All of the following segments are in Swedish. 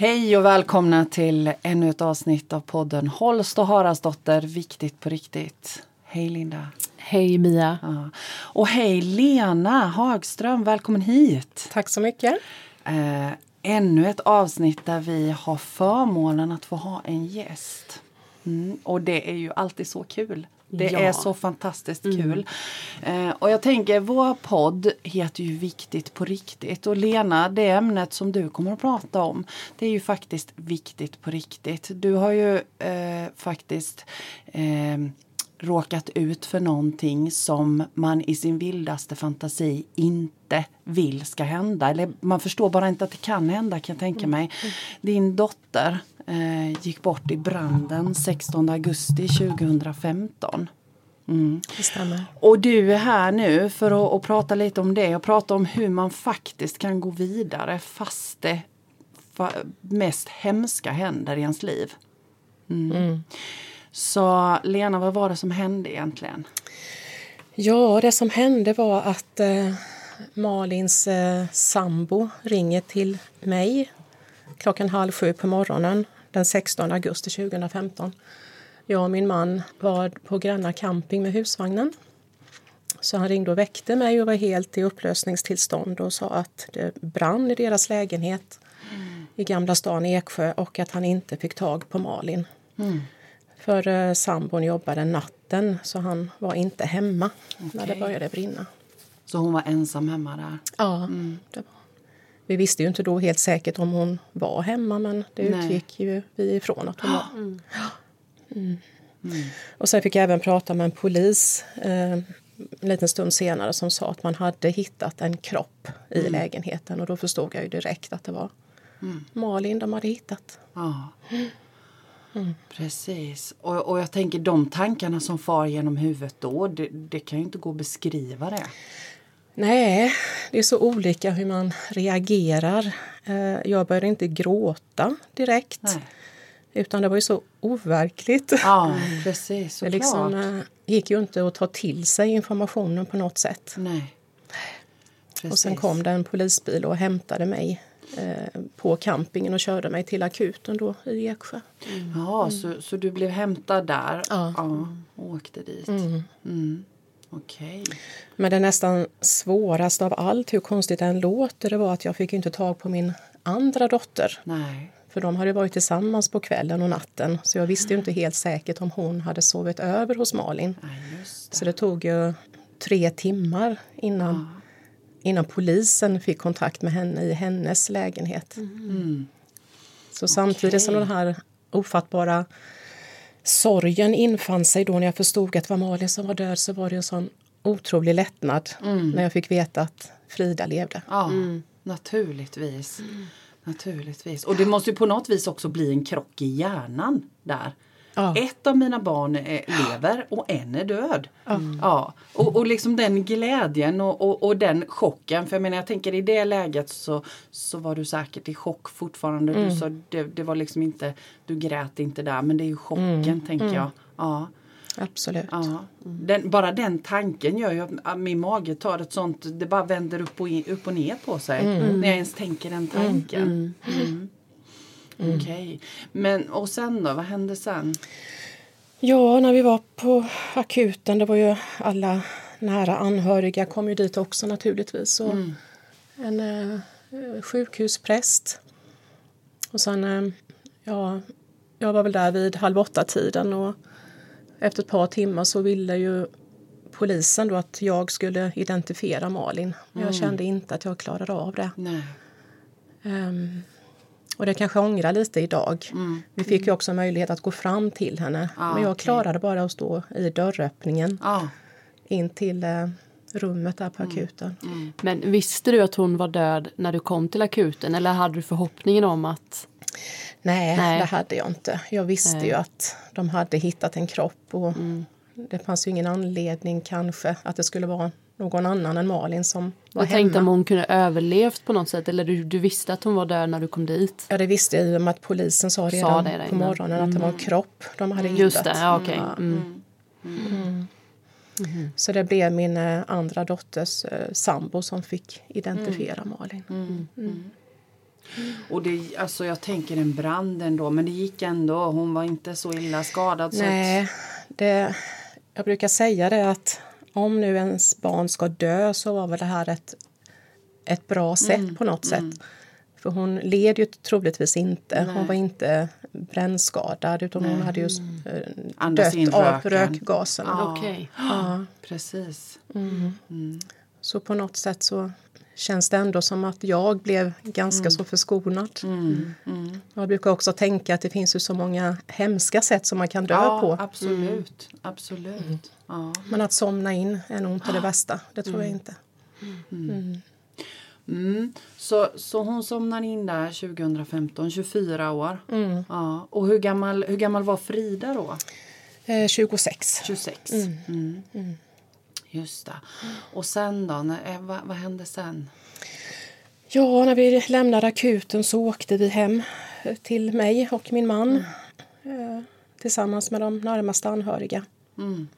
Hej och välkomna till ännu ett avsnitt av podden Holst och Haraldsdotter, viktigt på riktigt. Hej Linda. Hej Mia. Ja. Och hej Lena Hagström, välkommen hit. Tack så mycket. Eh, ännu ett avsnitt där vi har förmånen att få ha en gäst. Mm, och det är ju alltid så kul. Det Ja. är så fantastiskt kul. Eh, och jag tänker, vår podd heter ju Viktigt på riktigt. Och Lena, det ämnet som du kommer att prata om, det är ju faktiskt viktigt på riktigt. Du har ju eh, faktiskt eh, råkat ut för någonting som man i sin vildaste fantasi inte vill ska hända. Eller man förstår bara inte att det kan hända kan jag tänka mig. Din dotter eh, gick bort i branden 16 augusti 2015. Det stämmer. Och du är här nu för att, att prata lite om det och prata om hur man faktiskt kan gå vidare fast det fa- mest hemska händer i ens liv. Mm. Så Lena, vad var det som hände egentligen? Ja, det som hände var att eh, Malins eh, sambo ringer till mig klockan halv sju på morgonen den 16 augusti 2015. Jag och min man var på Gränna camping med husvagnen. Så han ringde och väckte mig och var helt i upplösningstillstånd och sa att det brann i deras lägenhet i Gamla stan i Eksjö och att han inte fick tag på Malin. För eh, sambon jobbade natten så han var inte hemma när det började brinna. Så hon var ensam hemma där. Ja, det var. Vi visste ju inte då helt säkert om hon var hemma men det Nej. utgick ju vi ifrån att hon var. Mm. Och sen fick jag även prata med en polis eh, en liten stund senare som sa att man hade hittat en kropp i lägenheten och då förstod jag ju direkt att det var Malin de hade hittat. Ja. Precis. Och, och jag tänker de tankarna som far genom huvudet då, det, det kan ju inte gå att beskriva det. Nej, det är så olika hur man reagerar. Eh, Jag började inte gråta direkt. Nej. Utan det var ju så overkligt. Ja, precis. Det Såklart. liksom, eh, gick ju inte att ta till sig informationen på något sätt. Nej. Och sen Precis. kom det en polisbil och hämtade mig eh, på campingen och körde mig till akuten då i Eksjö. Ja, så, så du blev hämtad där Ja. och åkte dit. Mm. Okej. Men det nästan svåraste av allt, hur konstigt det än låter, det var att jag fick inte tag på min andra dotter. Nej. För de hade varit tillsammans på kvällen och natten så jag visste inte helt säkert om hon hade sovit över hos Malin. Just det. Så det tog ju tre timmar innan, innan polisen fick kontakt med henne i hennes lägenhet. Så samtidigt som Okej. den här ofattbara sorgen infann sig då när jag förstod att det var Malin som var död så var det en sån otrolig lättnad när jag fick veta att Frida levde. Ja, naturligtvis. Naturligtvis. Och det måste ju på något vis också bli en krock i hjärnan där. Ja. Ett av mina barn är, lever och en är död. Ja. Och, och liksom den glädjen och, och, och den chocken. För jag menar jag tänker i det läget så, så var du säkert i chock fortfarande. Du sa det, det var liksom inte, du grät inte där men det är ju chocken tänker jag. Ja. Absolut. Ja. Den, bara den tanken gör ju att min mage tar ett sånt, det bara vänder upp och, in, upp och ner på sig. När jag ens tänker den tanken. Mm. Okej. Men och sen då, vad hände sen? Ja, när vi var på akuten, det var ju alla nära anhöriga kom ju dit också naturligtvis. Och En eh, sjukhuspräst. Och sen, eh, ja, jag var väl där vid halv åtta-tiden och efter ett par timmar så ville ju polisen då att jag skulle identifiera Malin. Men Jag kände inte att jag klarade av det. Nej. Och det kanske ångrar lite idag. Vi fick ju också möjlighet att gå fram till henne. Ah, men jag klarade bara att stå i dörröppningen Ja. in till eh, rummet där på akuten. Men visste du att hon var död när du kom till akuten eller hade du förhoppningen om att... Nej, Nej. det hade jag inte. Jag visste Nej. ju att de hade hittat en kropp och det fanns ju ingen anledning kanske att det skulle vara någon annan än Malin som var Jag tänkte om hemma. hon kunde överlevt på något sätt eller du, du visste att hon var död när du kom dit. Ja, det visste jag i och med att polisen sa redan det där på morgonen att det var en kropp de hade Just hittat. det, ja, okej. Mm. Så det blev min eh, andra dotters eh, sambo som fick identifiera Malin. Och det, alltså jag tänker en brand ändå, men det gick ändå. Hon var inte så illa skadad. Så Nej, det, jag brukar säga det att om nu ens barn ska dö så var väl det här ett, ett bra sätt på något sätt. För hon led ju troligtvis inte. Hon var inte brännskadad utan hon hade ju eh, Andas in dött av röken. rökgaserna. Ja. Okej. Ja. Precis. Så på något sätt så känns det ändå som att jag blev ganska så förskonad. Mm. Jag brukar också tänka att det finns ju så många hemska sätt som man kan dö Ja, på. absolut. absolut. Ja. Men att somna in är nog inte det bästa. Det tror jag inte. Mm. Så, så hon somnar in där 2015, 24 år. Mm. Ja. Och hur gammal, hur gammal var Frida då? Eh, 26. 26. Mm. Just det. Och sen då? När, eh, vad, vad hände sen? Ja, när vi lämnade akuten så åkte vi hem eh, till mig och min man eh, tillsammans med de närmaste anhöriga. Mm.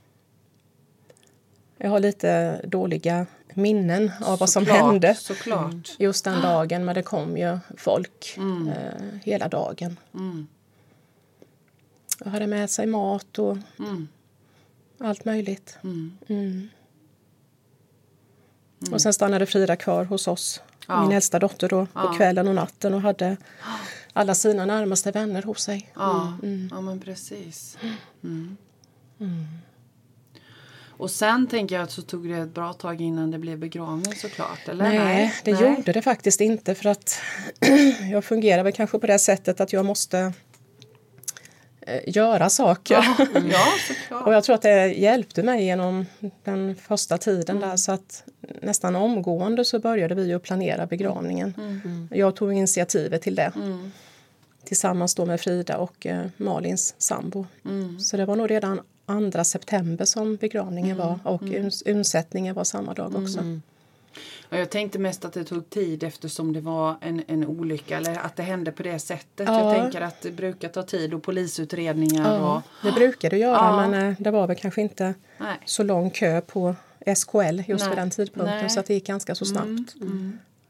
Jag har lite dåliga minnen av vad som Såklart, hände Såklart. just den dagen, men det kom ju folk eh, hela dagen. Mm. Jag hade med sig mat och Mm. allt möjligt. Mm. Mm. Och sen stannade Frida kvar hos oss, Ja. min äldsta dotter då, på Ja. kvällen och natten och hade alla sina närmaste vänner hos sig. Ja, ja men precis. Mm. Och sen tänker jag att så tog det ett bra tag innan det blev begravning såklart, eller? Nej, det Nej. gjorde det faktiskt inte för att jag fungerar väl kanske på det sättet att jag måste göra saker. Ja. Och jag tror att det hjälpte mig genom den första tiden där så att nästan omgående så började vi att planera begravningen. Jag tog initiativet till det. Tillsammans då med Frida och eh, Malins sambo. Så det var nog redan 2 september som begravningen var och uns- undsättningen var samma dag också. Ja, jag tänkte mest att det tog tid eftersom det var en, en olycka eller att det hände på det sättet. Ja. Jag tänker att det brukar ta tid och polisutredningar Ja, och... det brukar det göra Ja. men eh, det var väl kanske inte Nej. så lång kö på SKL just Nej. vid den tidpunkten Nej. så att det gick ganska så snabbt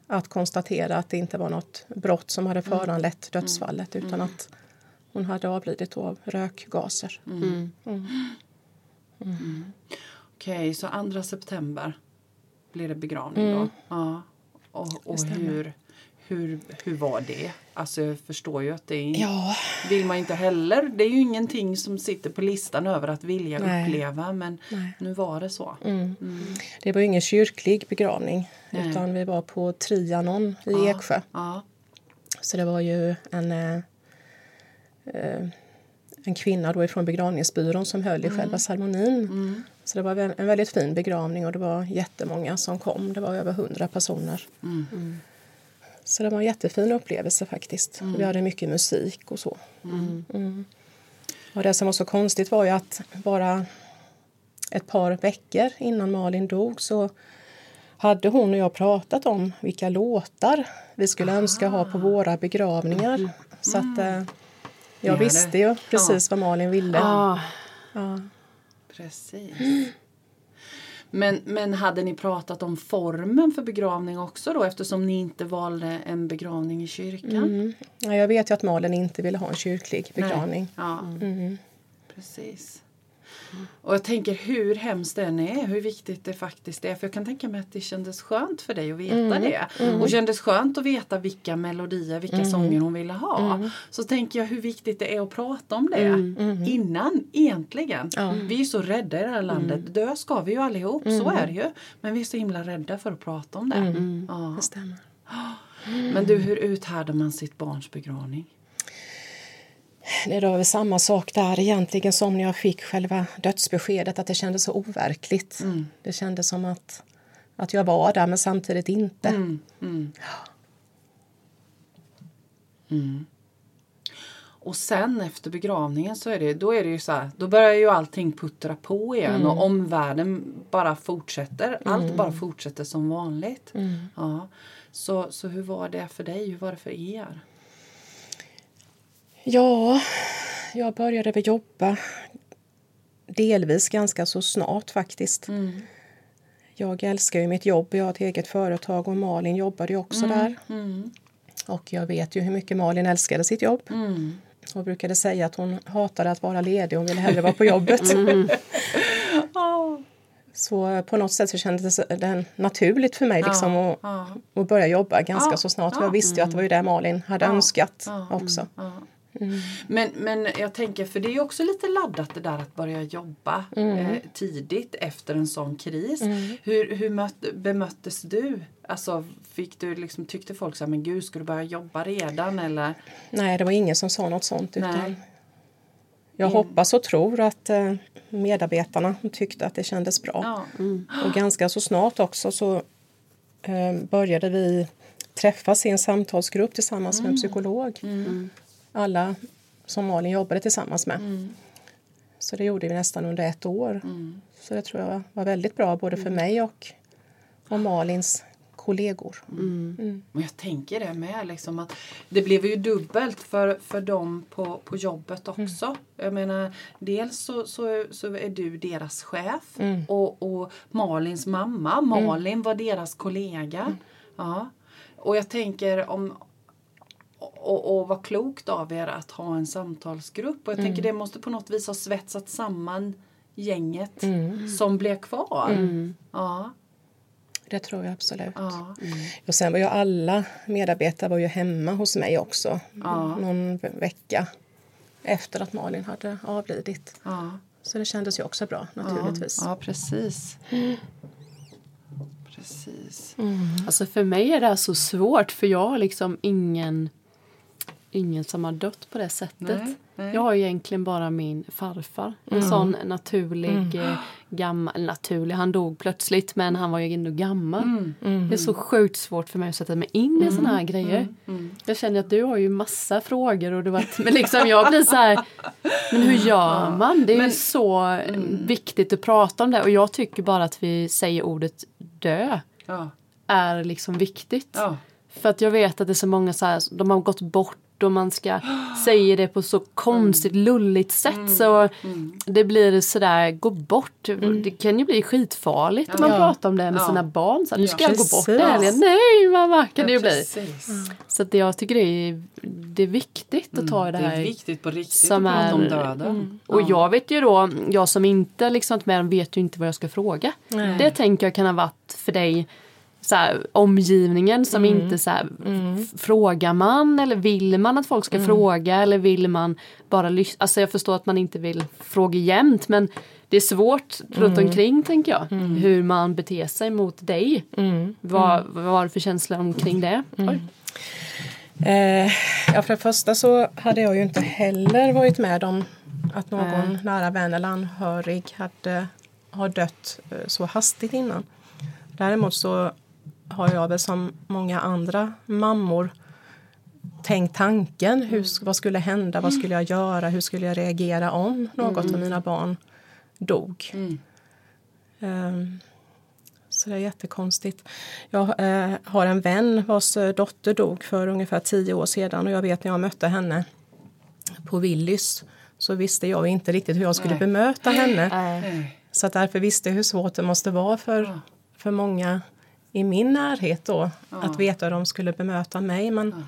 att konstatera att det inte var något brott som hade föranlett dödsfallet utan att hon hade avlidit av rökgaser. Okej, så 2 september blir det begravning då? Ja. Och, och hur, hur, hur var det? Alltså jag förstår ju att det är, Ja, vill man inte heller. Det är ju ingenting som sitter på listan över att vilja Nej. uppleva men Nej. nu var det så. mm. det var ingen kyrklig begravning Nej. utan vi var på Trianon i Ja. Eksjö. Ja. Så det var ju en, eh, eh, en kvinna då ifrån begravningsbyrån som höll i själva ceremonin. Så det var en, väldigt fin begravning och det var jättemånga som kom. Det var över hundra personer. Så det var en jättefin upplevelse faktiskt. Vi hade mycket musik och så. Mm. Och det som var så konstigt var ju att bara ett par veckor innan Malin dog så hade hon och jag pratat om vilka låtar vi skulle önska ha på våra begravningar. Så att eh, jag visste ju precis vad Malin ville. Ah, Ja. Precis. Men, men hade ni pratat om formen för begravning också då eftersom ni inte valde en begravning i kyrkan? Mm. Ja, jag vet ju att Malin inte ville ha en kyrklig begravning. Ja, Mm. precis. Och jag tänker hur hemskt den är, hur viktigt det faktiskt är. För jag kan tänka mig att det kändes skönt för dig att veta Mm. det. Och kändes skönt att veta vilka melodier, vilka Mm. sånger hon ville ha. Så tänker jag hur viktigt det är att prata om det Mm. innan egentligen. Vi är så rädda i det här landet. Dö ska vi ju allihop, så är det ju. Men vi är så himla rädda för att prata om det. Ja. Det stämmer. Men du, hur uthärdar man sitt barns begravning? Det var väl samma sak där egentligen som när jag fick själva dödsbeskedet att det kändes så overkligt. Det kändes som att, att jag var där men samtidigt inte. Mm, mm. Mm. Och sen efter begravningen så är det, då är det ju så här, då börjar ju allting puttra på igen och omvärlden bara fortsätter. Allt bara fortsätter som vanligt. Ja. Så, så hur var det för dig? Hur var det för er? Ja, jag började väl jobba delvis ganska så snart faktiskt. Jag älskar ju mitt jobb, jag har ett eget företag och Malin jobbade ju också där. Mm. Och jag vet ju hur mycket Malin älskade sitt jobb. Mm. Och brukade säga att hon hatade att vara ledig, hon ville hellre vara på jobbet. Så på något sätt så kändes det naturligt för mig liksom att, ja. att börja jobba ganska Ja, så snart. Jag visste ju att det var ju det Malin hade önskat också. Ja. Men, men jag tänker, för det är ju också lite laddat det där att börja jobba eh, tidigt efter en sån kris. Hur, hur mött, bemöttes du? Alltså, fick du liksom, tyckte folk så här, men gud, ska du börja jobba redan? Eller? Nej, det var ingen som sa något sånt. Nej. Utan jag hoppas och tror att eh, medarbetarna tyckte att det kändes bra. Ja. Och ganska så snart också så eh, började vi träffas i en samtalsgrupp tillsammans med en psykolog. Alla som Malin jobbade tillsammans med. Så det gjorde vi nästan under ett år. Så det tror jag var väldigt bra både för mig och, och Malins kollegor. Och jag tänker det med. Liksom att det blev ju dubbelt för, för dem på, på jobbet också. Jag menar, dels så, så, så är du deras chef och, och Malins mamma. Malin var deras kollega. Ja. Och jag tänker om och, och vad klokt av er att ha en samtalsgrupp. Och jag tänker det måste på något vis ha svetsat samman gänget som blev kvar. Ja, Det tror jag absolut. ja. Och sen var ju alla medarbetare var ju hemma hos mig också Ja. någon ve- vecka efter att Malin hade avlidit. ja. Så det kändes ju också bra naturligtvis. Ja, precis. Precis. Alltså för mig är det här så svårt för jag har liksom ingen, ingen som har dött på det sättet. Nej, nej. Jag har ju egentligen bara min farfar. En sån naturlig, eh, gammal, naturlig, han dog plötsligt men han var ju ändå gammal. Det är så sjukt svårt för mig att sätta mig in i såna här grejer. Jag känner att du har ju massa frågor och du varit, men liksom jag blir så här, men hur gör man? Det är ju så viktigt att prata om det och jag tycker bara att vi säger ordet dö Ja. är liksom viktigt. Ja. För att jag vet att det är så många så här, de har gått bort och man ska säga det på så konstigt lulligt sätt så det blir sådär, gå bort. Det kan ju bli skitfarligt om man Ja. pratar om det med Ja. sina barn. Så här, nu ska Ja, jag gå bort helgen. Nej mamma kan det ju bli. Så att jag tycker det är, det är viktigt att ta i det Det här. är viktigt på riktigt som att prata om döden. Och jag vet ju då, jag som inte liksom varit med vet ju inte vad jag ska fråga. Nej. Det tänker jag kan ha varit för dig så här, omgivningen som inte så här, f- frågar man eller vill man att folk ska fråga eller vill man bara lyssna? Alltså jag förstår att man inte vill fråga jämt men det är svårt runt omkring tänker jag. Hur man beter sig mot dig. Vad, vad var det för känsla omkring det? Eh, ja, för det första så hade jag ju inte heller varit med om att någon Nej. nära vän eller anhörig hade har dött eh, så hastigt innan. Däremot så har jag väl som många andra mammor tänkt tanken. Hur, vad skulle hända? Vad skulle jag göra? Hur skulle jag reagera om något av mina barn dog? Ehm, så det är jättekonstigt. Jag eh, har en vän vars eh, dotter dog för ungefär tio år sedan och jag vet när jag mötte henne på Willys så visste jag inte riktigt hur jag skulle Nej. bemöta henne. Nej. Så därför visste jag hur svårt det måste vara för, för många i min närhet då att veta hur de skulle bemöta mig. Men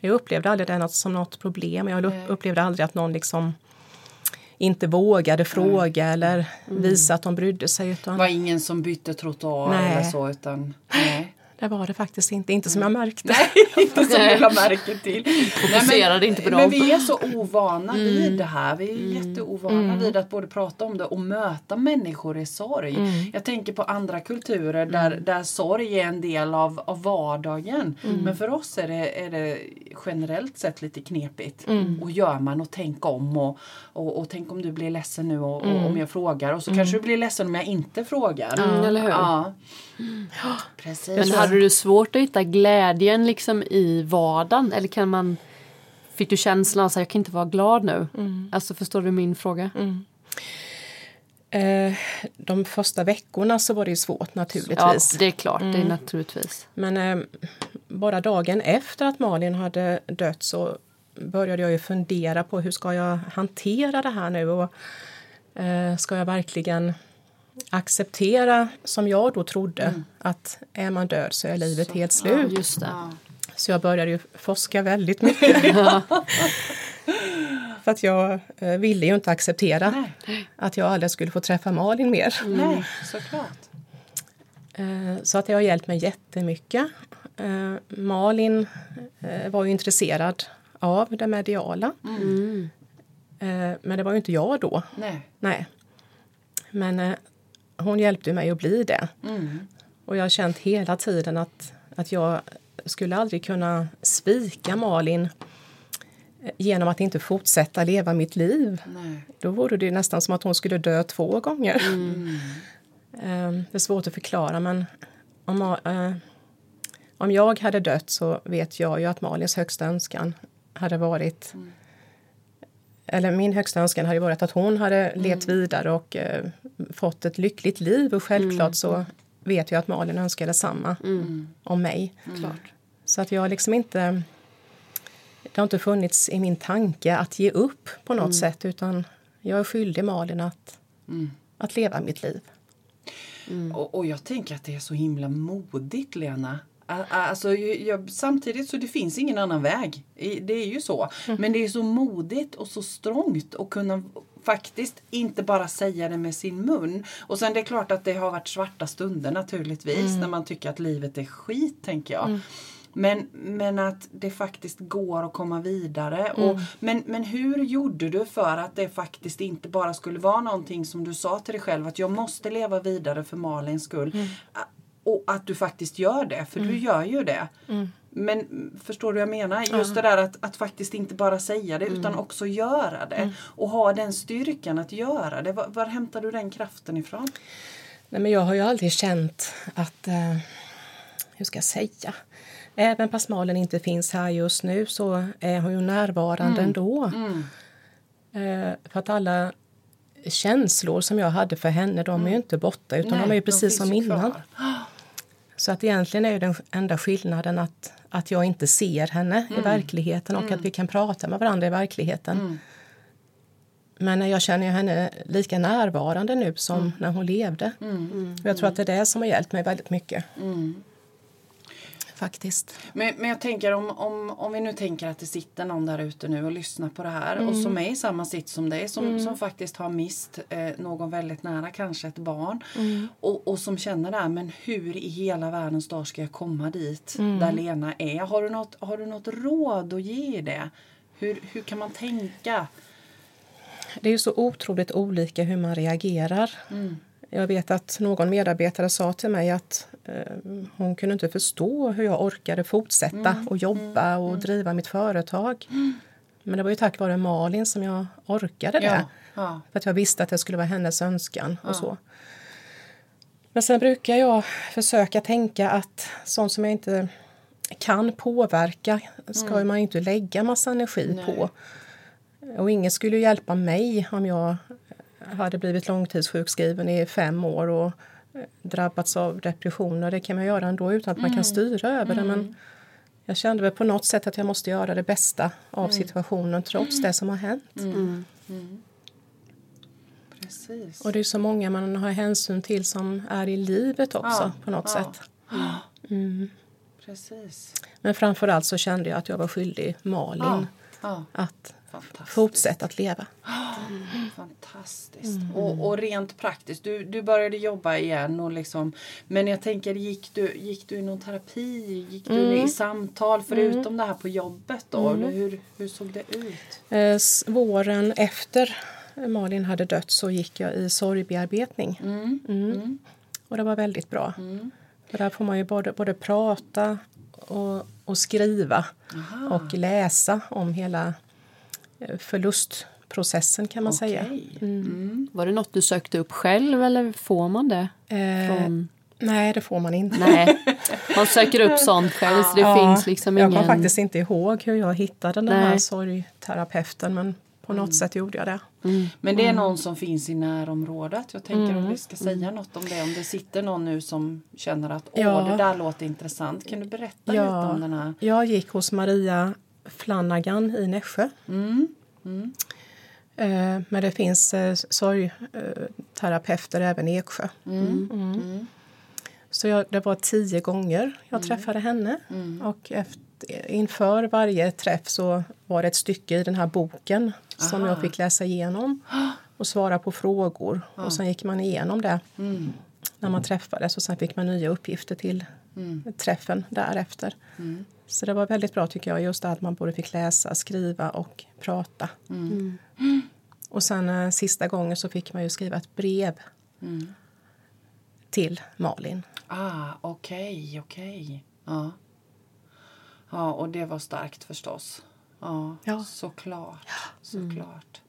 jag upplevde aldrig det som något problem. Jag upp- upplevde aldrig att någon liksom inte vågade fråga eller visa att de brydde sig. Det Utan var ingen som bytte trottoar Nej. eller så utan nej. Det var det faktiskt inte. Inte som jag märkte. inte som jag la märke till. Fokuserade inte på men dem. vi är så ovana vid det här. Vi är jätteovana vid att både prata om det och möta människor i sorg. Jag tänker på andra kulturer där, där sorg är en del av, av vardagen. Men för oss är det, är det generellt sett lite knepigt. Och gör man och tänk om och, och, och tänk om du blir ledsen nu och, och om jag frågar och så kanske du blir ledsen om jag inte frågar. Mm, eller hur? Ja. Precis. Men hade du svårt att hitta glädjen liksom i vardagen? Eller kan man... Fick du känslan att jag kan inte vara glad nu? Alltså förstår du min fråga? Eh, de första veckorna så var det ju svårt Ja, naturligtvis. det är klart. Det är naturligtvis. Men eh, bara dagen efter att Malin hade dött så började jag ju fundera på hur ska jag hantera det här nu och eh, ska jag verkligen acceptera, som jag då trodde, att är man död så är livet helt Ja, slut. Ja. Så jag började ju forska väldigt mycket. För att jag eh, ville ju inte acceptera Nej. att jag aldrig skulle få träffa Malin mer. Nej, såklart. Eh, Så att det har hjälpt mig jättemycket. Eh, Malin var ju intresserad av det mediala. Mm. Men det var ju inte jag då. Nej. Nej. Men hon hjälpte mig att bli det. Mm. Och jag har känt hela tiden att, att jag skulle aldrig kunna svika Malin eh, genom att inte fortsätta leva mitt liv. Nej. Då vore det nästan som att hon skulle dö två gånger. Eh, Det är svårt att förklara men om, eh, om jag hade dött så vet jag ju att Malins högsta önskan hade varit eller min högsta önskan hade varit att hon hade levt vidare och eh, fått ett lyckligt liv och självklart så vet jag att Malin önskar detsamma om mig. Klart. Så att jag liksom inte... Det har inte funnits i min tanke att ge upp på något sätt utan jag är skyldig Malin att, att leva mitt liv. Och, och jag tänker att det är så himla modigt, Lena. Alltså, jag, samtidigt så det finns ingen annan väg. Det är ju så. Men det är så modigt och så strångt att kunna faktiskt inte bara säga det med sin mun. Och sen det är klart att det har varit svarta stunder naturligtvis när man tycker att livet är skit, tänker jag. Men, men att det faktiskt går att komma vidare. Och, men, men hur gjorde du för att det faktiskt inte bara skulle vara någonting som du sa till dig själv att jag måste leva vidare för Malins skull. A- Och att du faktiskt gör det, för du gör ju det. Men mm, förstår du vad jag menar? Just det där att, att faktiskt inte bara säga det utan också göra det. Och ha den styrkan att göra det. Var, var hämtar du den kraften ifrån? Nej, men jag har ju aldrig känt att... Eh, hur ska jag säga? Även fast Malin inte finns här just nu så är hon ju närvarande ändå. Eh, för att alla känslor som jag hade för henne, de är ju inte borta utan de är ju precis som innan. kvar. Så att egentligen är ju den enda skillnaden att, att jag inte ser henne i verkligheten och att vi kan prata med varandra i verkligheten. Men jag känner henne lika närvarande nu som när hon levde. Och jag tror att det är det som har hjälpt mig väldigt mycket. Faktiskt. Men, men jag tänker om, om, om vi nu tänker att det sitter någon där ute nu och lyssnar på det här och som är i samma sitt som dig som, som faktiskt har mist eh, någon väldigt nära, kanske ett barn och, och som känner det här, men hur i hela världens dag ska jag komma dit där Lena är? Har du något, har du något råd att ge i det? Hur, hur kan man tänka? Det är ju så otroligt olika hur man reagerar. Jag vet att någon medarbetare sa till mig att eh, hon kunde inte förstå hur jag orkade fortsätta och jobba och driva mitt företag. Men det var ju tack vare Malin som jag orkade det. Ja, ja. För att jag visste att det skulle vara hennes önskan och så. Men sen brukar jag försöka tänka att sånt som jag inte kan påverka ska man inte lägga massa energi på. Och inget skulle ju hjälpa mig om jag hade blivit långtidssjukskriven i fem år och eh, drabbats av depressioner. Det kan man göra ändå utan att man kan styra över det. Men jag kände väl på något sätt att jag måste göra det bästa av situationen trots det som har hänt. Precis. Och det är så många man har hänsyn till som är i livet också Ja, på något ja. sätt. Precis. Men framförallt så kände jag att jag var skyldig Malin Ja, ja. att Fortsätta att leva. Fantastiskt. Och, och rent praktiskt, du, du började jobba igen. Och liksom, men jag tänker, gick du, gick du i någon terapi? Gick du i samtal förutom det här på jobbet? Då? Eller hur, hur såg det ut? Eh, våren efter Malin hade dött så gick jag i sorgbearbetning. Mm. Och det var väldigt bra. För där får man ju både, både prata och, och skriva och läsa om hela förlustprocessen kan man säga. Okej. Var det något du sökte upp själv eller får man det? Eh, Från... Nej, det får man inte. Nej, man söker upp sånt själv så det Ja, finns liksom jag ingen... kommer faktiskt inte ihåg hur jag hittade den här Nej. sorgterapeuten men på något sätt gjorde jag det. Men det är någon som finns i närområdet. Jag tänker om vi ska säga något om det. Om det sitter någon nu som känner att Åh, Ja. det där låter intressant. Kan du berätta lite om den här? Jag gick hos Maria Flanagan i Nässjö. Mm. Eh, Men det finns eh, sorgterapeuter även i Eksjö. Mm. Så jag, det var tio gånger jag träffade henne. Och efter, inför varje träff så var det ett stycke i den här boken som Aha. jag fick läsa igenom och svara på frågor. Och sen gick man igenom det Mm. när man träffades och sen fick man nya uppgifter till Mm. träffen därefter. Så det var väldigt bra tycker jag, just att man både fick läsa, skriva och prata. Mm. Och sen eh, sista gången så fick man ju skriva ett brev Mm. till Malin. Ah, okej, okej. Ja. ja, och det var starkt förstås. Ja, Ja. såklart. såklart.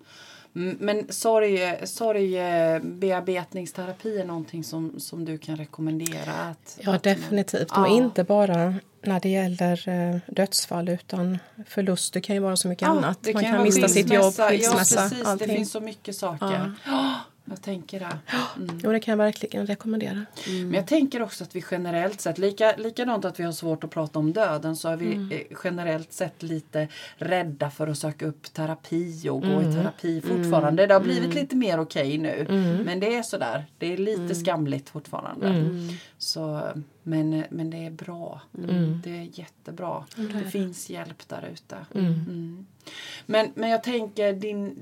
Men sorg, sorgbearbetningsterapi är någonting som, som du kan rekommendera? Att, Ja, att- definitivt. Ja. Och inte bara när det gäller eh, dödsfall utan förluster kan ju vara så mycket Ja, annat. Man kan vara mista sitt jobb, skilsmässa, Ja, precis. allting. Det finns så mycket saker. Ja. Jag tänker det. Mm. Jo, det kan jag verkligen rekommendera. Men jag tänker också att vi generellt sett, lika, likadant att vi har svårt att prata om döden så är vi Mm. eh, generellt sett lite rädda för att söka upp terapi och gå Mm. i terapi fortfarande. Det har blivit lite mer okej nu. Men det är sådär, det är lite Mm. skamligt fortfarande. Så, men, men det är bra. Mm. Det är jättebra. Det finns hjälp där ute. Mm. Men, men jag tänker din...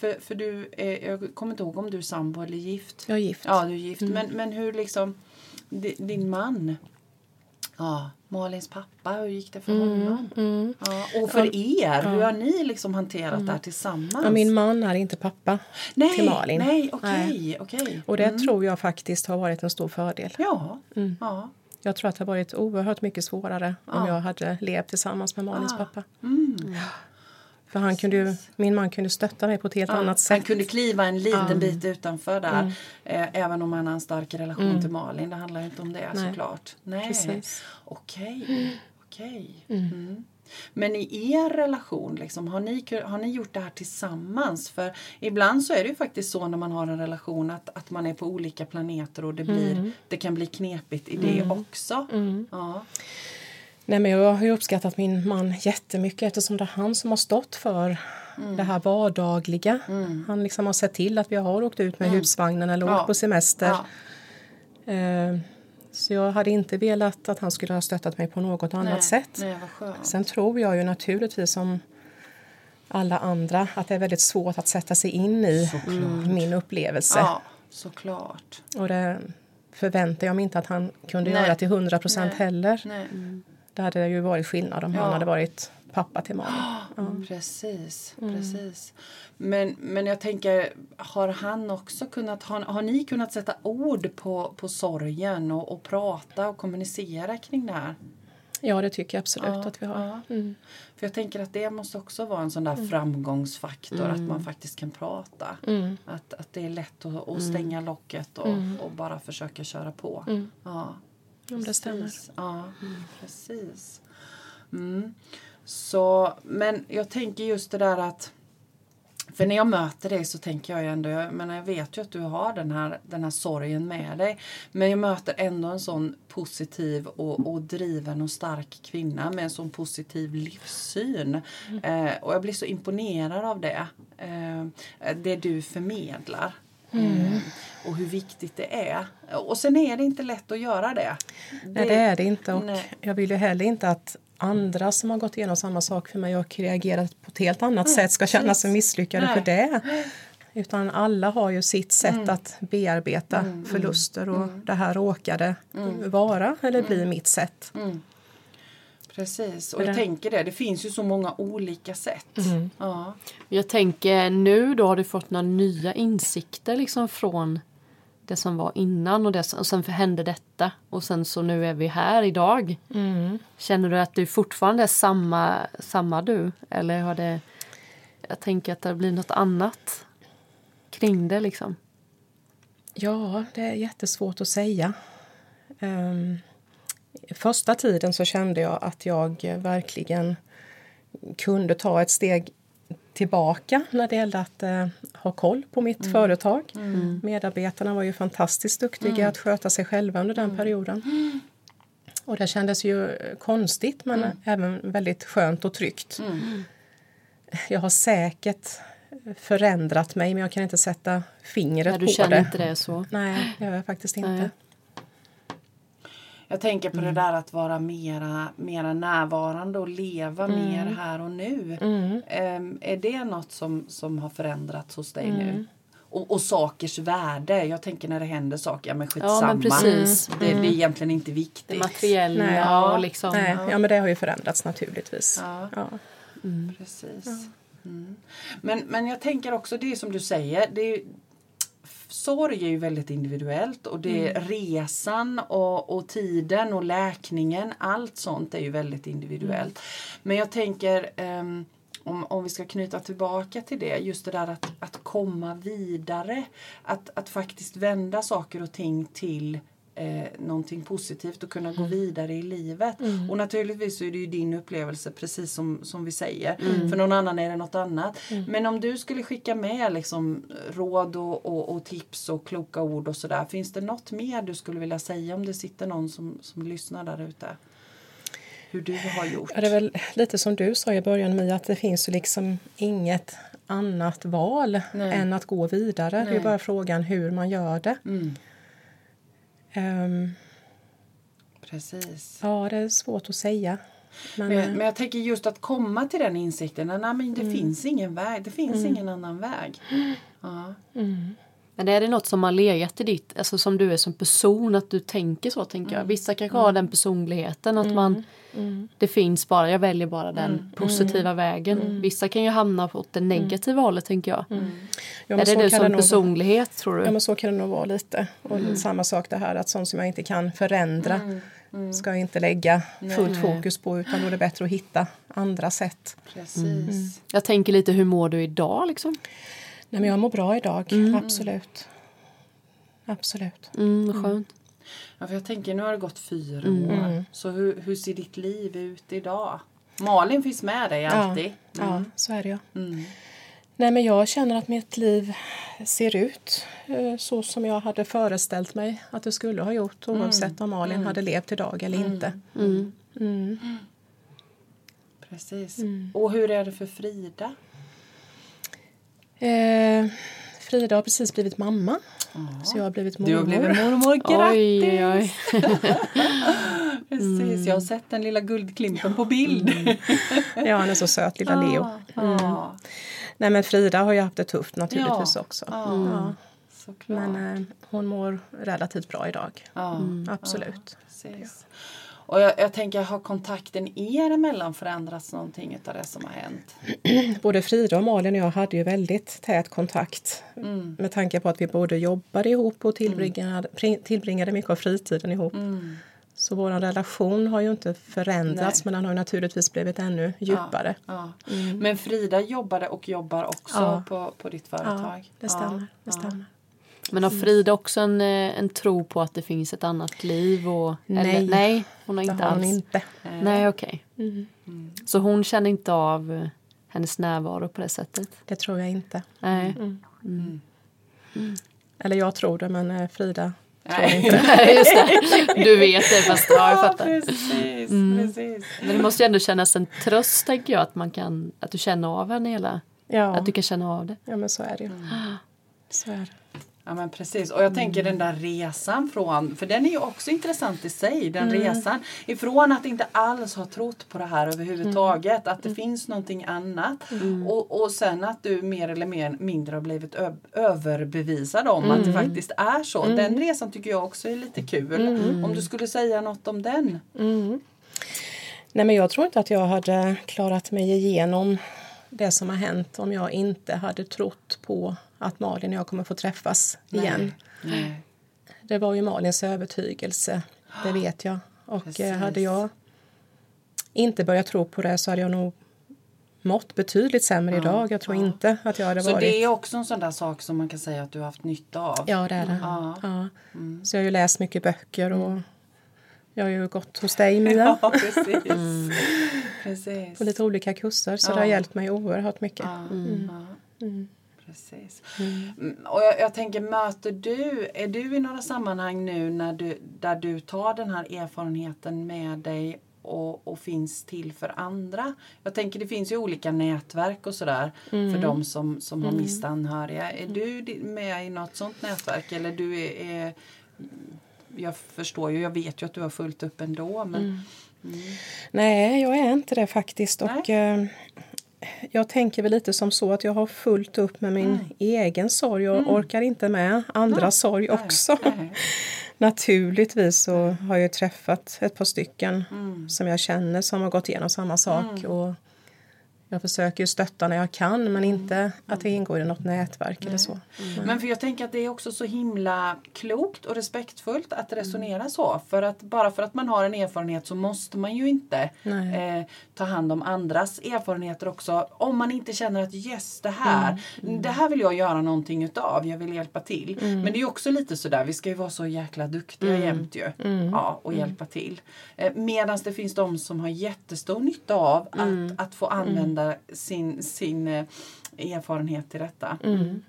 För, för du är, jag kommer inte ihåg om du är sambo eller gift. Jag är gift. Ja, du är gift. Men, men hur liksom... di- Din man, ja, Malins pappa, hur gick det för honom? Mm. Ja, och för er, hur har ni liksom hanterat det här tillsammans? Ja, min man är inte pappa nej, till Malin. Nej, okej, okej. Och det tror jag faktiskt har varit en stor fördel. Ja, ja. Jag tror att det har varit oerhört mycket svårare om jag hade levt tillsammans med Malins Ah. pappa. Mm. För han kunde ju, min man kunde stötta mig på ett helt Ja, annat Han sätt. kunde kliva en liten bit utanför där. Eh, även om han har en stark relation till Malin. Det handlar inte om det Nej. såklart. Nej. Precis. Okej. Okej. Mm. Men i er relation, liksom, har, ni, har ni gjort det här tillsammans? För ibland så är det ju faktiskt så när man har en relation att, att man är på olika planeter och det, blir, det kan bli knepigt i det också. Ja. Nej, men jag har ju uppskattat min man jättemycket eftersom det är han som har stått för Mm. det här vardagliga. Han liksom har sett till att vi har åkt ut med husvagnen eller Mm. Ja. åkt på semester. Ja. Eh, så jag hade inte velat att han skulle ha stöttat mig på något annat Nej, sätt. Nej. Sen tror jag ju naturligtvis som alla andra att det är väldigt svårt att sätta sig in i min upplevelse. Ja, såklart. Och det förväntar jag mig inte att han kunde Nej. göra till 100 procent heller. Nej. Det hade ju varit skillnad om Ja. han hade varit pappa till Malin. Mm, Precis, precis. Men, men jag tänker, har han också kunnat, har, har ni kunnat sätta ord på, på sorgen och, och prata och kommunicera kring det här? Ja, det tycker jag absolut Ja, att vi har. ja. Mm. För jag tänker att det måste också vara en sån där framgångsfaktor, att man faktiskt kan prata. Mm. Att, att det är lätt att, att stänga locket och, och bara försöka köra på. Ja. Om det stämmer. Ja, precis. Mm. Så, men jag tänker just det där att för när jag möter dig så tänker jag ju ändå, jag, menar, jag vet ju att du har den här, den här sorgen med dig. Men jag möter ändå en sån positiv och, och driven och stark kvinna med en sån positiv livssyn. Eh, och jag blir så imponerad av det. Eh, det du förmedlar. Eh, och hur viktigt det är. Och sen är det inte lätt att göra det. Nej, det är det inte. Och Nej. jag vill ju heller inte att andra som har gått igenom samma sak för mig och reagerat på ett helt annat sätt ska känna sig misslyckade Nej. för det. Utan alla har ju sitt sätt Mm. att bearbeta förluster och det här råkade vara eller bli mitt sätt. Precis, och jag tänker det, det finns ju så många olika sätt. Ja. Jag tänker nu då har du fått några nya insikter liksom från det som var innan och, det, och sen hände detta och sen så nu är vi här idag. Känner du att du fortfarande är samma, samma du? Eller har det... Jag tänker att det blir något annat kring det liksom. Ja, det är jättesvårt att säga. Um, första tiden så kände jag att jag verkligen kunde ta ett steg tillbaka när det gällde att eh, ha koll på mitt företag. Medarbetarna var ju fantastiskt duktiga att sköta sig själva under den perioden. Och det kändes ju konstigt men även väldigt skönt och tryggt. Jag har säkert förändrat mig men jag kan inte sätta fingret du på känner det. inte det så. Nej, det gör jag faktiskt inte. Nej. Jag tänker på det där att vara mera, mera närvarande och leva mer här och nu. Ehm, är det något som, som har förändrats hos dig nu? Och, och sakers värde. Jag tänker när det händer saker, ja men skitsamma. Ja, men precis. Det, det är egentligen inte viktigt. Det materiella Nej. och liksom. Nej, ja, men det har ju förändrats naturligtvis. Ja. Ja. Precis. Mm. Men, men jag tänker också det som du säger. Det är, sorg är ju väldigt individuellt och det är resan och, och tiden och läkningen. Allt sånt är ju väldigt individuellt. Men jag tänker ehm, om, om vi ska knyta tillbaka till det, just det där att, att komma vidare. Att, att faktiskt vända saker och ting till eh, någonting positivt och kunna gå vidare i livet. Och naturligtvis är det ju din upplevelse precis som, som vi säger. För någon annan är det något annat. Men om du skulle skicka med liksom, råd och, och, och tips och kloka ord och sådär. Finns det något mer du skulle vilja säga om det sitter någon som, som lyssnar där ute? Hur du har gjort? Ja, det är väl lite som du sa i början, Mia, att det finns ju liksom inget annat val Nej. än att gå vidare. Det Nej. är bara frågan hur man gör det. Mm, Ehm, precis. ja, det är svårt att säga. Men, Men, eh, men jag tänker just att komma till den insikten. att Nej, men det finns ingen väg. Det finns ingen annan väg. Ja. Men är det något som har legat i ditt, alltså som du är som person, att du tänker så tänker jag. Vissa kanske har den personligheten att man, det finns bara, jag väljer bara den positiva vägen. Vissa kan ju hamna åt det negativa hållet tänker jag. ja, är det du som nog- personlighet tror du? Ja, men så kan det nog vara lite. Och samma sak det här att sånt som jag inte kan förändra ska jag inte lägga fullt fokus på utan då är det bättre att hitta andra sätt. Precis. Jag tänker lite, hur mår du idag liksom? Nej, men jag mår bra idag, absolut. Absolut. Mm, vad skönt. Ja, för jag tänker, nu har det gått fyra år. Så hur, hur ser ditt liv ut idag? Malin finns med dig alltid. Ja, så är det ju. Mm. Nej, men jag känner att mitt liv ser ut eh, så som jag hade föreställt mig att det skulle ha gjort oavsett om Malin hade levt idag eller inte. Mm. Precis. Och hur är det för Frida? Eh, Frida har precis blivit mamma. Så jag har blivit mormor. Du har blivit mormor. Grattis! Oj, oj. Precis, jag har sett den lilla guldklimpen på bild. Ja, han är så söt, lilla Leo. Ja, Nej, men Frida har ju haft det tufft naturligtvis Ja. också. ja, Ja. såklart. Men eh, hon mår relativt bra idag. ja, Absolut. precis. Och jag, jag tänker, har kontakten er emellan förändrats någonting av det som har hänt? Både Frida och Malin och jag hade ju väldigt tät kontakt Mm. med tanke på att vi både jobbade ihop och tillbringade, pri- tillbringade mycket av fritiden ihop. Mm. Så vår relation har ju inte förändrats men den har naturligtvis blivit ännu djupare. Ja. Men Frida jobbade och jobbar också Ja. på, på ditt företag? Ja, det stämmer. Det stämmer. Men har Frida också en, eh, en tro på att det finns ett annat liv? Och, Nej. Eller, nej, hon har Det inte har hon alls. inte. Nej, okej. Så hon känner inte av eh, hennes närvaro på det sättet? Det tror jag inte. Nej. Eller jag tror det men eh, Frida Nej. Just det. Du vet det fast ja, jag Ja, fattar. precis, precis. Men det måste ju ändå kännas en tröst tänker jag att man kan, att du känner av henne hela, Ja, att du kan känna av det. ja men så är det ju. Mm. Så är det. Ja men precis och jag tänker den där resan från, för den är ju också intressant i sig, den resan. Ifrån att inte alls ha trott på det här överhuvudtaget, att det finns någonting annat. Och, och sen att du mer eller mer, mindre har blivit överbevisad om att det faktiskt är så. Den resan tycker jag också är lite kul. Om du skulle säga något om den? Nej men jag tror inte att jag hade klarat mig igenom det som har hänt om jag inte hade trott på att Malin och jag kommer få träffas igen. Nej. Det var ju Malins övertygelse, det vet jag. Och Precis. eh, hade jag inte börjat tro på det så hade jag nog mått betydligt sämre idag. Jag tror inte att jag hade Så varit... det är också en sån där sak som man kan säga att du har haft nytta av? Ja, det är det. Ja. Ja. Så jag har ju läst mycket böcker och jag har ju gått hos dig, Mia, Ja, precis. precis. på lite olika kurser. Så Ja. det har hjälpt mig oerhört mycket. Ja, ja. Precis. Mm, Och jag, jag tänker, möter du, är du i några sammanhang nu när du, där du tar den här erfarenheten med dig och, och finns till för andra? Jag tänker det finns ju olika nätverk och sådär för de som, som har mist anhöriga. Är du di- med i något sånt nätverk eller du är, är jag förstår ju, jag vet ju att du har fullt upp ändå. Men, mm. Nej, jag är inte det faktiskt. Och, eh, jag tänker väl lite som så att jag har fullt upp med min mm. egen sorg och mm. orkar inte med andras mm. sorg också. Nej. Naturligtvis så har jag träffat ett par stycken mm. som jag känner som har gått igenom samma sak. Mm. Och jag försöker stötta när jag kan men mm. inte att jag ingår i något nätverk Nej. eller så. Mm. Men för jag tänker att det är också så himla klokt och respektfullt att resonera mm. så. För att bara för att man har en erfarenhet så måste man ju inte eh, ta hand om andras erfarenheter också. Om man inte känner att yes det här, mm. mm. det här vill jag göra någonting utav, jag vill hjälpa till. Mm. Men det är också lite sådär, vi ska ju vara så jäkla duktiga mm. jämt ju. Ja, och hjälpa till. Eh, Medan det finns de som har jättestor nytta av att, att få använda använda sin, sin eh, erfarenhet till detta. Mm.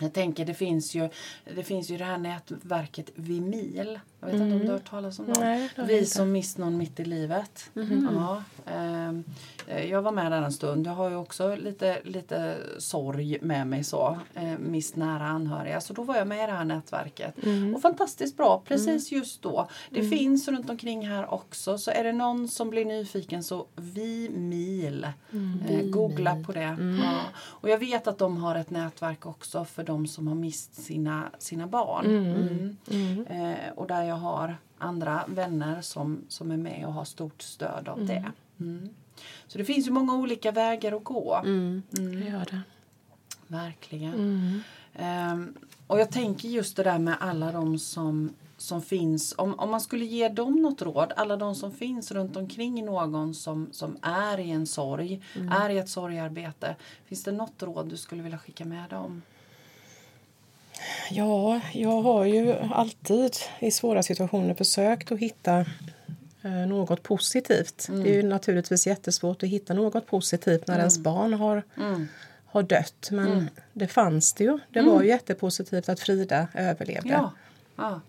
Jag tänker det finns ju det finns ju det här nätverket Vimil. Jag vet mm. inte om du har hört talas om det? Nej, Vi som mist någon mitt i livet. Mm. Ja, ehm, eh, jag var med där en stund. Jag har ju också lite, lite sorg med mig så. Eh, mist nära anhöriga. Så då var jag med i det här nätverket. Mm. Och fantastiskt bra precis mm. just då. Det mm. finns runt omkring här också. Så är det någon som blir nyfiken så Vimil. Mm. Eh, googla på det. Ja. Och jag vet att de har ett nätverk också för de som har mist sina, sina barn. Eh, och där jag har andra vänner som, som är med och har stort stöd av mm. det. Mm. Så det finns ju många olika vägar att gå. Mm. Mm. Det gör det. Verkligen. Um, och jag tänker just det där med alla de som, som finns. Om, om man skulle ge dem något råd, alla de som finns runt omkring någon som, som är i en sorg, mm. är i ett sorgarbete. Finns det något råd du skulle vilja skicka med dem? Ja, jag har ju alltid i svåra situationer försökt att hitta eh, något positivt. Mm. Det är ju naturligtvis jättesvårt att hitta något positivt när mm. ens barn har, mm. har dött. Men mm. det fanns det ju. Det var ju mm. jättepositivt att Frida överlevde. Ja. Ah.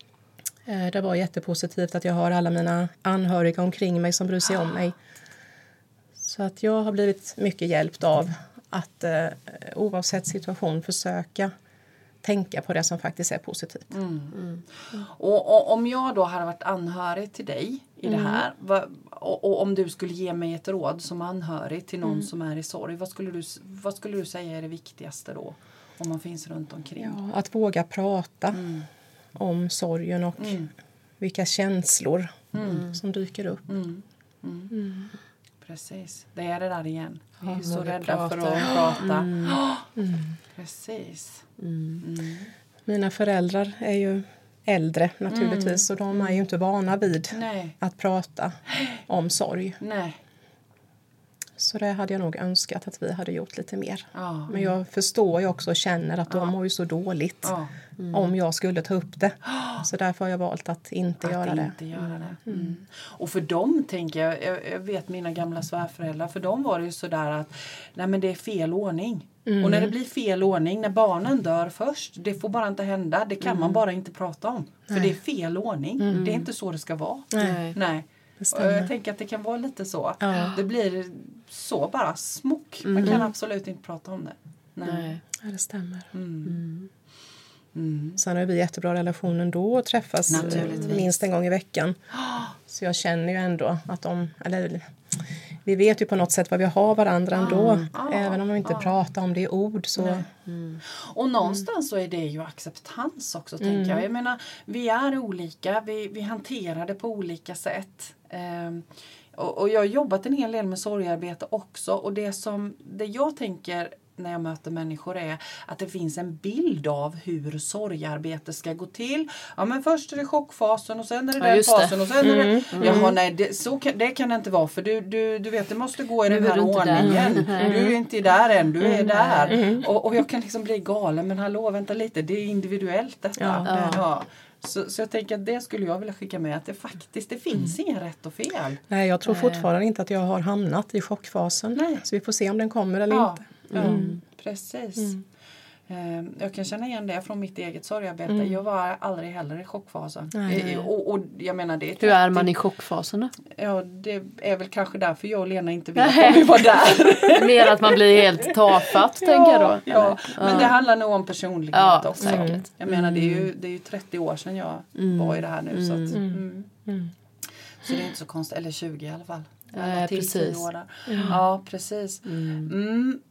Det var jättepositivt att jag har alla mina anhöriga omkring mig som bryr sig om mig. Så att jag har blivit mycket hjälpt av att eh, oavsett situation försöka tänka på det som faktiskt är positivt. Mm. Mm. Och, och, om jag då hade varit anhörig till dig i det mm. här vad, och, och, om du skulle ge mig ett råd som anhörig till någon mm. som är i sorg, vad skulle, du, vad skulle du säga är det viktigaste då? Om man finns runt omkring? Ja, att våga prata mm. om sorgen och vilka känslor som dyker upp. Precis, det är det där igen. Vi är så rädda för att prata. Mm. Mm. Precis. Mm. mm. Mina föräldrar är ju äldre naturligtvis mm. och de är ju inte vana vid Nej. att prata om sorg. Nej. Så det hade jag nog önskat att vi hade gjort lite mer. Ja. Men jag förstår ju också och känner att de mår ju så dåligt ja. mm. om jag skulle ta upp det. Så därför har jag valt att inte att göra inte det. Göra det. Mm. mm. Och för dem tänker jag, jag, vet mina gamla svärföräldrar, för dem var det ju sådär att nej men det är fel ordning. Mm. Och när det blir fel ordning, när barnen dör först, det får bara inte hända. Det kan man mm. bara inte prata om. För nej. det är fel ordning. Mm. Det är inte så det ska vara. Nej. nej. jag tänker att det kan vara lite så. Ja. Det blir så bara smock. Man kan absolut inte prata om det. Nej, nej. Ja, det stämmer. Mm. Sen har vi jättebra relation ändå och träffas minst en gång i veckan. Så jag känner ju ändå att de, eller vi vet ju på något sätt vad vi har varandra ändå. Mm. Även om vi inte mm. pratar om det i ord. Så. Mm. Och någonstans så är det ju acceptans också. tänker jag. Mm. jag menar, vi är olika, vi, vi hanterar det på olika sätt. Um, och, och jag har jobbat en hel del med sorgarbete också. Och det som det jag tänker när jag möter människor är att det finns en bild av hur sorgarbete ska gå till. Ja men först är det chockfasen och sen är det ja, den fasen det. och sen mm, är det... Mm. Jaha nej det, så kan, det kan det inte vara för du, du, du vet det måste gå i den här ordningen. Du är inte där än, du är mm. där. Mm. Och, och jag kan liksom bli galen men hallå vänta lite det är individuellt detta. Ja. Ja. Så, så jag tänker att det skulle jag vilja skicka med att det faktiskt det finns mm. inga rätt och fel. Nej jag tror fortfarande inte att jag har hamnat i chockfasen. Nej. Så vi får se om den kommer eller ja. inte. Mm. precis. Mm. Eh, Jag kan känna igen det från mitt eget sorgarbete. Mm. Jag var aldrig heller i chockfasen. Nej. Eh, Och, och jag menar det är Hur är 30 man i chockfasen då? Ja, det är väl kanske därför jag och Lena inte vill att vi var där. Mer att man blir helt tafatt tänker jag då. Ja, eller? men det handlar nog om personlighet Ja, också. säkert. Jag menar det är, ju, det är ju 30 år sedan jag var i det här nu. Så, att, mm. Mm. så det är inte så konstigt. Eller 20 i alla fall. Till precis. 10 år där. Ja, precis. Mm. eh,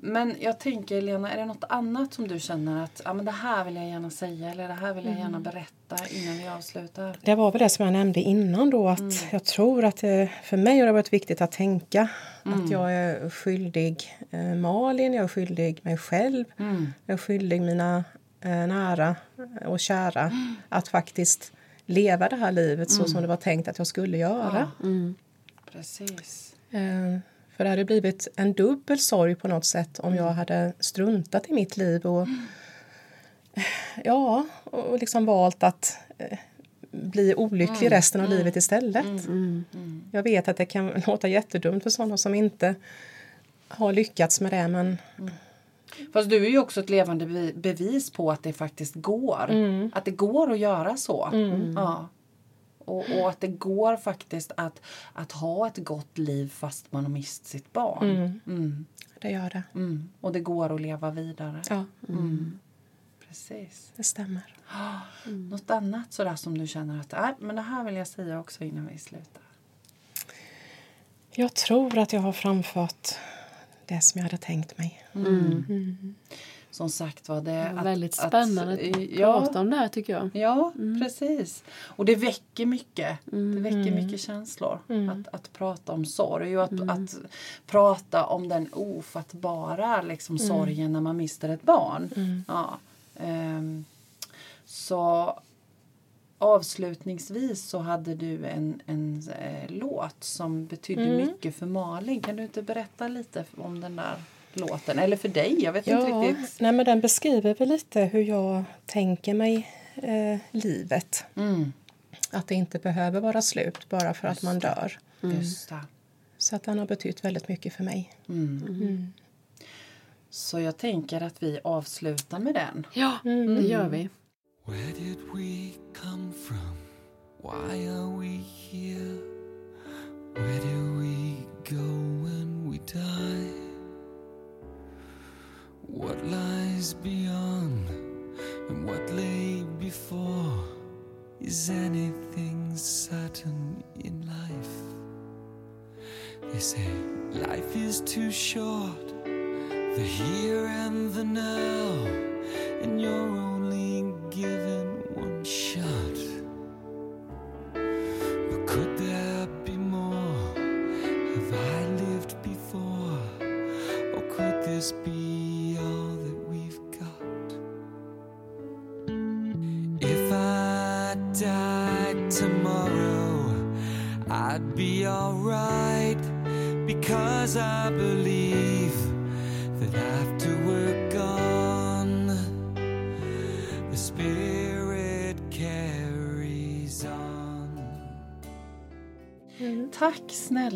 Men jag tänker Lena, är det något annat som du känner att ja, men det här vill jag gärna säga eller det här vill jag gärna berätta innan vi avslutar? Det var väl det som jag nämnde innan då att jag tror att det, för mig har det varit viktigt att tänka att jag är skyldig eh, Malin, jag är skyldig mig själv, Mm. jag är skyldig mina eh, nära och kära att faktiskt leva det här livet så som det var tänkt att jag skulle göra. Precis. Eh, För det hade blivit en dubbel sorg på något sätt om jag hade struntat i mitt liv och ja, och liksom valt att eh, bli olycklig resten av livet istället. Jag vet att det kan låta jättedumt för sådana som inte har lyckats med det men Fast du är ju också ett levande bevi- bevis på att det faktiskt går. Att det går att göra så. Ja. Och, och att det går faktiskt att, att ha ett gott liv fast man har mist sitt barn. Mm. det gör det. Mm. Och det går att leva vidare. Ja, Precis. det stämmer. Något annat sådär som du känner att äh, men det här vill jag säga också innan vi slutar. Jag tror att jag har framfört det som jag hade tänkt mig. Som sagt var det... Var att- väldigt att- spännande att, ja, prata om det här tycker jag. Ja, precis. Och det väcker mycket. Det väcker mycket känslor att, att prata om sorg och att, att prata om den ofattbara liksom, sorgen när man mister ett barn. Ja. Ehm, så avslutningsvis så hade du en, en eh, låt som betydde mycket för Malin. Kan du inte berätta lite om den där låten? Eller för dig, jag vet inte Ja, riktigt. nej, men den beskriver väl lite hur jag tänker mig eh, livet. Mm, Att det inte behöver vara slut bara för att man dör. Just det. Så att den har betytt väldigt mycket för mig. Så jag tänker att vi avslutar med den. Ja, det gör vi. Where did we come from? Why are we here? Where do we go when we die? What lies beyond and what lay before? Is anything certain in life? They say life is too short, the here and the now, and you're only given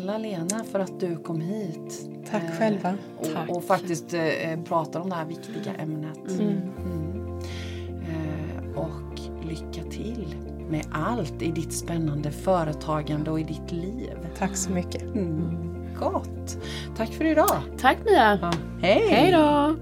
snälla Lena för att du kom hit. Tack Eh, själva. Tack. Och, och faktiskt eh, pratar om det här viktiga ämnet. Mm. Eh, och lycka till med allt i ditt spännande företagande och i ditt liv. Tack så mycket. Mm. Gott! Tack för idag! Tack Mia! Hej! Hej då!